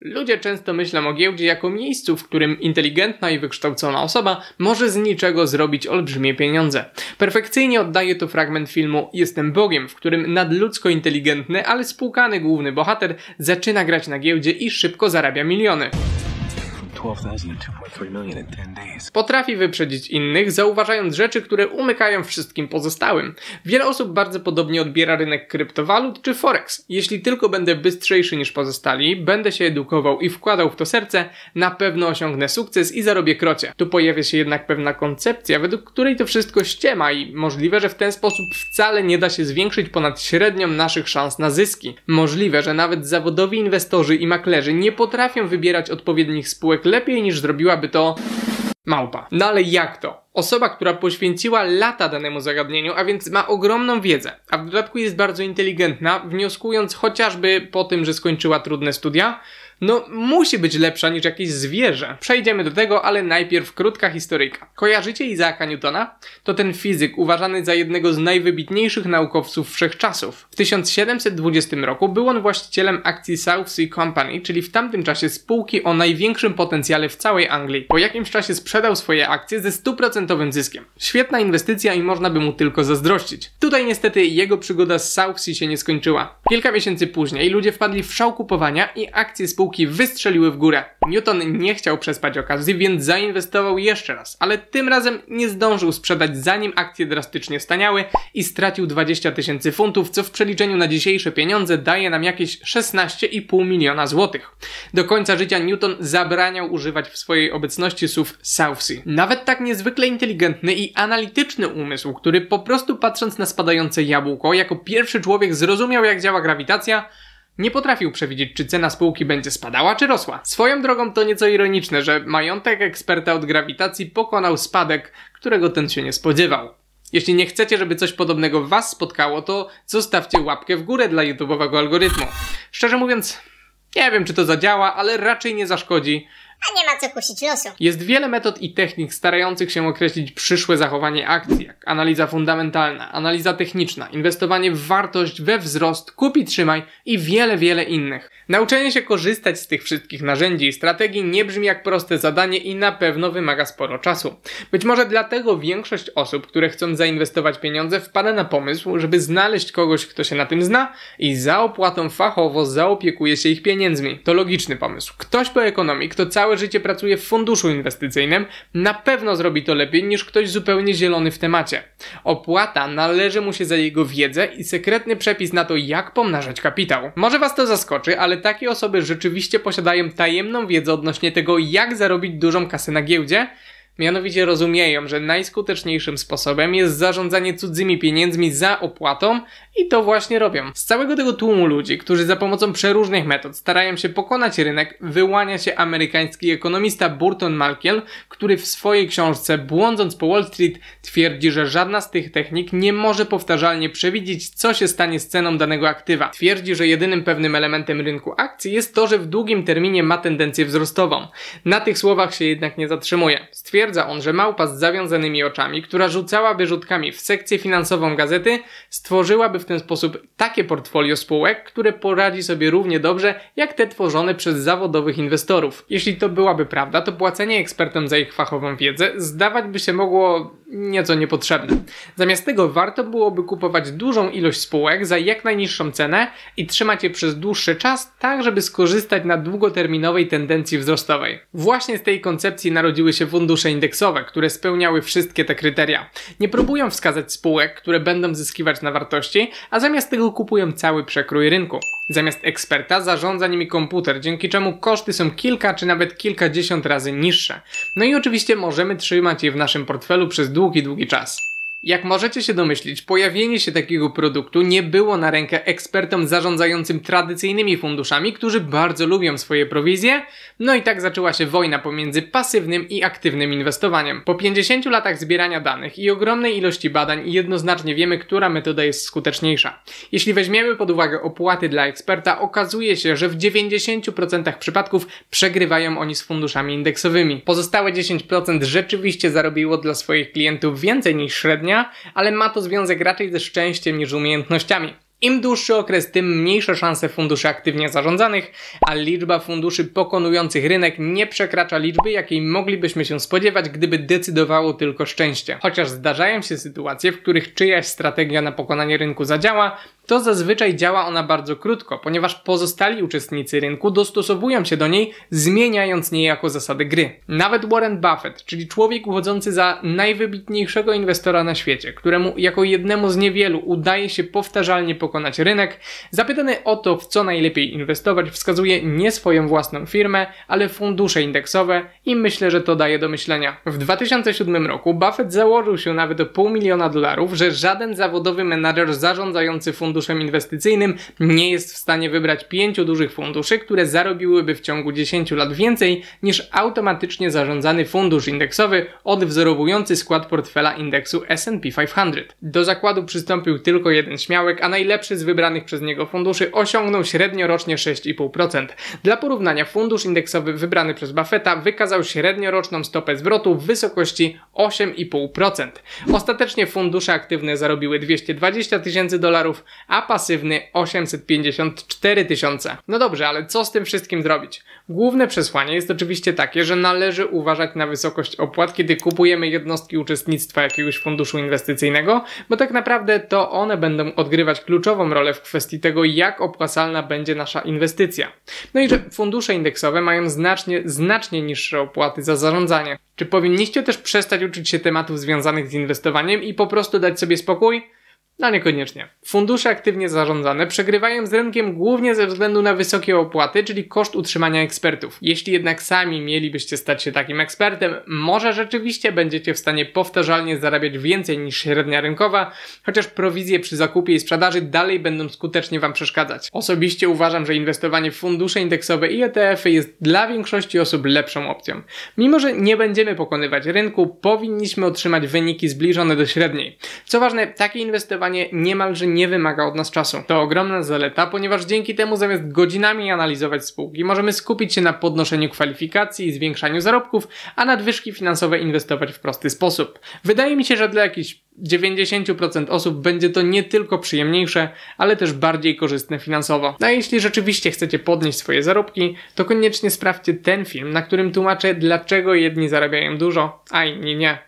Ludzie często myślą o giełdzie jako miejscu, w którym inteligentna i wykształcona osoba może z niczego zrobić olbrzymie pieniądze. Perfekcyjnie oddaje to fragment filmu Jestem Bogiem, w którym nadludzko inteligentny, ale spłukany główny bohater zaczyna grać na giełdzie i szybko zarabia miliony. Potrafi wyprzedzić innych, zauważając rzeczy, które umykają wszystkim pozostałym. Wiele osób bardzo podobnie odbiera rynek kryptowalut czy forex. Jeśli tylko będę bystrzejszy niż pozostali, będę się edukował i wkładał w to serce, na pewno osiągnę sukces i zarobię krocie. Tu pojawia się jednak pewna koncepcja, według której to wszystko ściema i możliwe, że w ten sposób wcale nie da się zwiększyć ponad średnią naszych szans na zyski. Możliwe, że nawet zawodowi inwestorzy i maklerzy nie potrafią wybierać odpowiednich spółek lepiej niż zrobiłaby to małpa. No ale jak to? Osoba, która poświęciła lata danemu zagadnieniu, a więc ma ogromną wiedzę, a w dodatku jest bardzo inteligentna, wnioskując chociażby po tym, że skończyła trudne studia, no musi być lepsza niż jakieś zwierzę. Przejdziemy do tego, ale najpierw krótka historyjka. Kojarzycie Isaaca Newtona? To ten fizyk uważany za jednego z najwybitniejszych naukowców wszechczasów. W 1720 roku był on właścicielem akcji South Sea Company, czyli w tamtym czasie spółki o największym potencjale w całej Anglii. Po jakimś czasie sprzedał swoje akcje ze stuprocentowym zyskiem. Świetna inwestycja i można by mu tylko zazdrościć. Tutaj niestety jego przygoda z South Sea się nie skończyła. Kilka miesięcy później ludzie wpadli w szał kupowania i akcje spółki spółki wystrzeliły w górę. Newton nie chciał przespać okazji, więc zainwestował jeszcze raz, ale tym razem nie zdążył sprzedać zanim akcje drastycznie staniały i stracił 20 tysięcy funtów, co w przeliczeniu na dzisiejsze pieniądze daje nam jakieś 16,5 miliona złotych. Do końca życia Newton zabraniał używać w swojej obecności słów South Sea. Nawet tak niezwykle inteligentny i analityczny umysł, który po prostu patrząc na spadające jabłko, jako pierwszy człowiek zrozumiał jak działa grawitacja, nie potrafił przewidzieć, czy cena spółki będzie spadała, czy rosła. Swoją drogą to nieco ironiczne, że majątek eksperta od grawitacji pokonał spadek, którego ten się nie spodziewał. Jeśli nie chcecie, żeby coś podobnego was spotkało, to zostawcie łapkę w górę dla YouTube'owego algorytmu. Szczerze mówiąc, nie wiem, czy to zadziała, ale raczej nie zaszkodzi, a nie ma co kusić losu. Jest wiele metod i technik starających się określić przyszłe zachowanie akcji, jak analiza fundamentalna, analiza techniczna, inwestowanie w wartość, we wzrost, kupi trzymaj i wiele, wiele innych. Nauczenie się korzystać z tych wszystkich narzędzi i strategii nie brzmi jak proste zadanie i na pewno wymaga sporo czasu. Być może dlatego większość osób, które chcą zainwestować pieniądze, wpada na pomysł, żeby znaleźć kogoś, kto się na tym zna i za opłatą fachowo zaopiekuje się ich pieniędzmi. To logiczny pomysł. Ktoś po ekonomii, kto cały całe życie pracuje w funduszu inwestycyjnym, na pewno zrobi to lepiej niż ktoś zupełnie zielony w temacie. Opłata należy mu się za jego wiedzę i sekretny przepis na to, jak pomnażać kapitał. Może Was to zaskoczy, ale takie osoby rzeczywiście posiadają tajemną wiedzę odnośnie tego, jak zarobić dużą kasę na giełdzie, Mianowicie rozumieją, że najskuteczniejszym sposobem jest zarządzanie cudzymi pieniędzmi za opłatą i to właśnie robią. Z całego tego tłumu ludzi, którzy za pomocą przeróżnych metod starają się pokonać rynek, wyłania się amerykański ekonomista Burton Malkiel, który w swojej książce Błądząc po Wall Street twierdzi, że żadna z tych technik nie może powtarzalnie przewidzieć, co się stanie z ceną danego aktywa. Twierdzi, że jedynym pewnym elementem rynku akcji jest to, że w długim terminie ma tendencję wzrostową. Na tych słowach się jednak nie zatrzymuje. Stwierdza, Stwierdza on, że małpa z zawiązanymi oczami, która rzucałaby rzutkami w sekcję finansową gazety, stworzyłaby w ten sposób takie portfolio spółek, które poradzi sobie równie dobrze jak te tworzone przez zawodowych inwestorów. Jeśli to byłaby prawda, to płacenie ekspertom za ich fachową wiedzę zdawać by się mogło nieco niepotrzebne. Zamiast tego warto byłoby kupować dużą ilość spółek za jak najniższą cenę i trzymać je przez dłuższy czas, tak żeby skorzystać na długoterminowej tendencji wzrostowej. Właśnie z tej koncepcji narodziły się fundusze indeksowe, które spełniały wszystkie te kryteria. Nie próbują wskazać spółek, które będą zyskiwać na wartości, a zamiast tego kupują cały przekrój rynku. Zamiast eksperta zarządza nimi komputer, dzięki czemu koszty są kilka czy nawet kilkadziesiąt razy niższe. No i oczywiście możemy trzymać je w naszym portfelu przez długi, długi czas. Jak możecie się domyślić, pojawienie się takiego produktu nie było na rękę ekspertom zarządzającym tradycyjnymi funduszami, którzy bardzo lubią swoje prowizje, no i tak zaczęła się wojna pomiędzy pasywnym i aktywnym inwestowaniem. Po 50 latach zbierania danych i ogromnej ilości badań jednoznacznie wiemy, która metoda jest skuteczniejsza. Jeśli weźmiemy pod uwagę opłaty dla eksperta, okazuje się, że w 90% przypadków przegrywają oni z funduszami indeksowymi. Pozostałe 10% rzeczywiście zarobiło dla swoich klientów więcej niż średnio ale ma to związek raczej ze szczęściem niż umiejętnościami. Im dłuższy okres, tym mniejsze szanse funduszy aktywnie zarządzanych, a liczba funduszy pokonujących rynek nie przekracza liczby, jakiej moglibyśmy się spodziewać, gdyby decydowało tylko szczęście. Chociaż zdarzają się sytuacje, w których czyjaś strategia na pokonanie rynku zadziała, to zazwyczaj działa ona bardzo krótko, ponieważ pozostali uczestnicy rynku dostosowują się do niej, zmieniając niejako zasady gry. Nawet Warren Buffett, czyli człowiek uchodzący za najwybitniejszego inwestora na świecie, któremu jako jednemu z niewielu udaje się powtarzalnie pokonać rynek, zapytany o to, w co najlepiej inwestować, wskazuje nie swoją własną firmę, ale fundusze indeksowe i myślę, że to daje do myślenia. W 2007 roku Buffett założył się nawet o pół miliona dolarów, że żaden zawodowy menadżer zarządzający fundusz funduszem inwestycyjnym nie jest w stanie wybrać pięciu dużych funduszy, które zarobiłyby w ciągu 10 lat więcej niż automatycznie zarządzany fundusz indeksowy odwzorowujący skład portfela indeksu S&P 500. Do zakładu przystąpił tylko jeden śmiałek, a najlepszy z wybranych przez niego funduszy osiągnął średnio rocznie 6,5%. Dla porównania fundusz indeksowy wybrany przez Buffetta wykazał średnioroczną stopę zwrotu w wysokości 8,5%. Ostatecznie fundusze aktywne zarobiły 220 tysięcy dolarów, a pasywny 854 tysiące. No dobrze, ale co z tym wszystkim zrobić? Główne przesłanie jest oczywiście takie, że należy uważać na wysokość opłat, kiedy kupujemy jednostki uczestnictwa jakiegoś funduszu inwestycyjnego, bo tak naprawdę to one będą odgrywać kluczową rolę w kwestii tego, jak opłacalna będzie nasza inwestycja. No i że fundusze indeksowe mają znacznie, znacznie niższe opłaty za zarządzanie. Czy powinniście też przestać uczyć się tematów związanych z inwestowaniem i po prostu dać sobie spokój? No niekoniecznie. Fundusze aktywnie zarządzane przegrywają z rynkiem głównie ze względu na wysokie opłaty, czyli koszt utrzymania ekspertów. Jeśli jednak sami mielibyście stać się takim ekspertem, może rzeczywiście będziecie w stanie powtarzalnie zarabiać więcej niż średnia rynkowa, chociaż prowizje przy zakupie i sprzedaży dalej będą skutecznie Wam przeszkadzać. Osobiście uważam, że inwestowanie w fundusze indeksowe i ETF-y jest dla większości osób lepszą opcją. Mimo, że nie będziemy pokonywać rynku, powinniśmy otrzymać wyniki zbliżone do średniej. Co ważne, takie inwestowanie niemalże nie wymaga od nas czasu. To ogromna zaleta, ponieważ dzięki temu zamiast godzinami analizować spółki, możemy skupić się na podnoszeniu kwalifikacji i zwiększaniu zarobków, a nadwyżki finansowe inwestować w prosty sposób. Wydaje mi się, że dla jakichś 90% osób będzie to nie tylko przyjemniejsze, ale też bardziej korzystne finansowo. No a jeśli rzeczywiście chcecie podnieść swoje zarobki, to koniecznie sprawdźcie ten film, na którym tłumaczę, dlaczego jedni zarabiają dużo, a inni nie.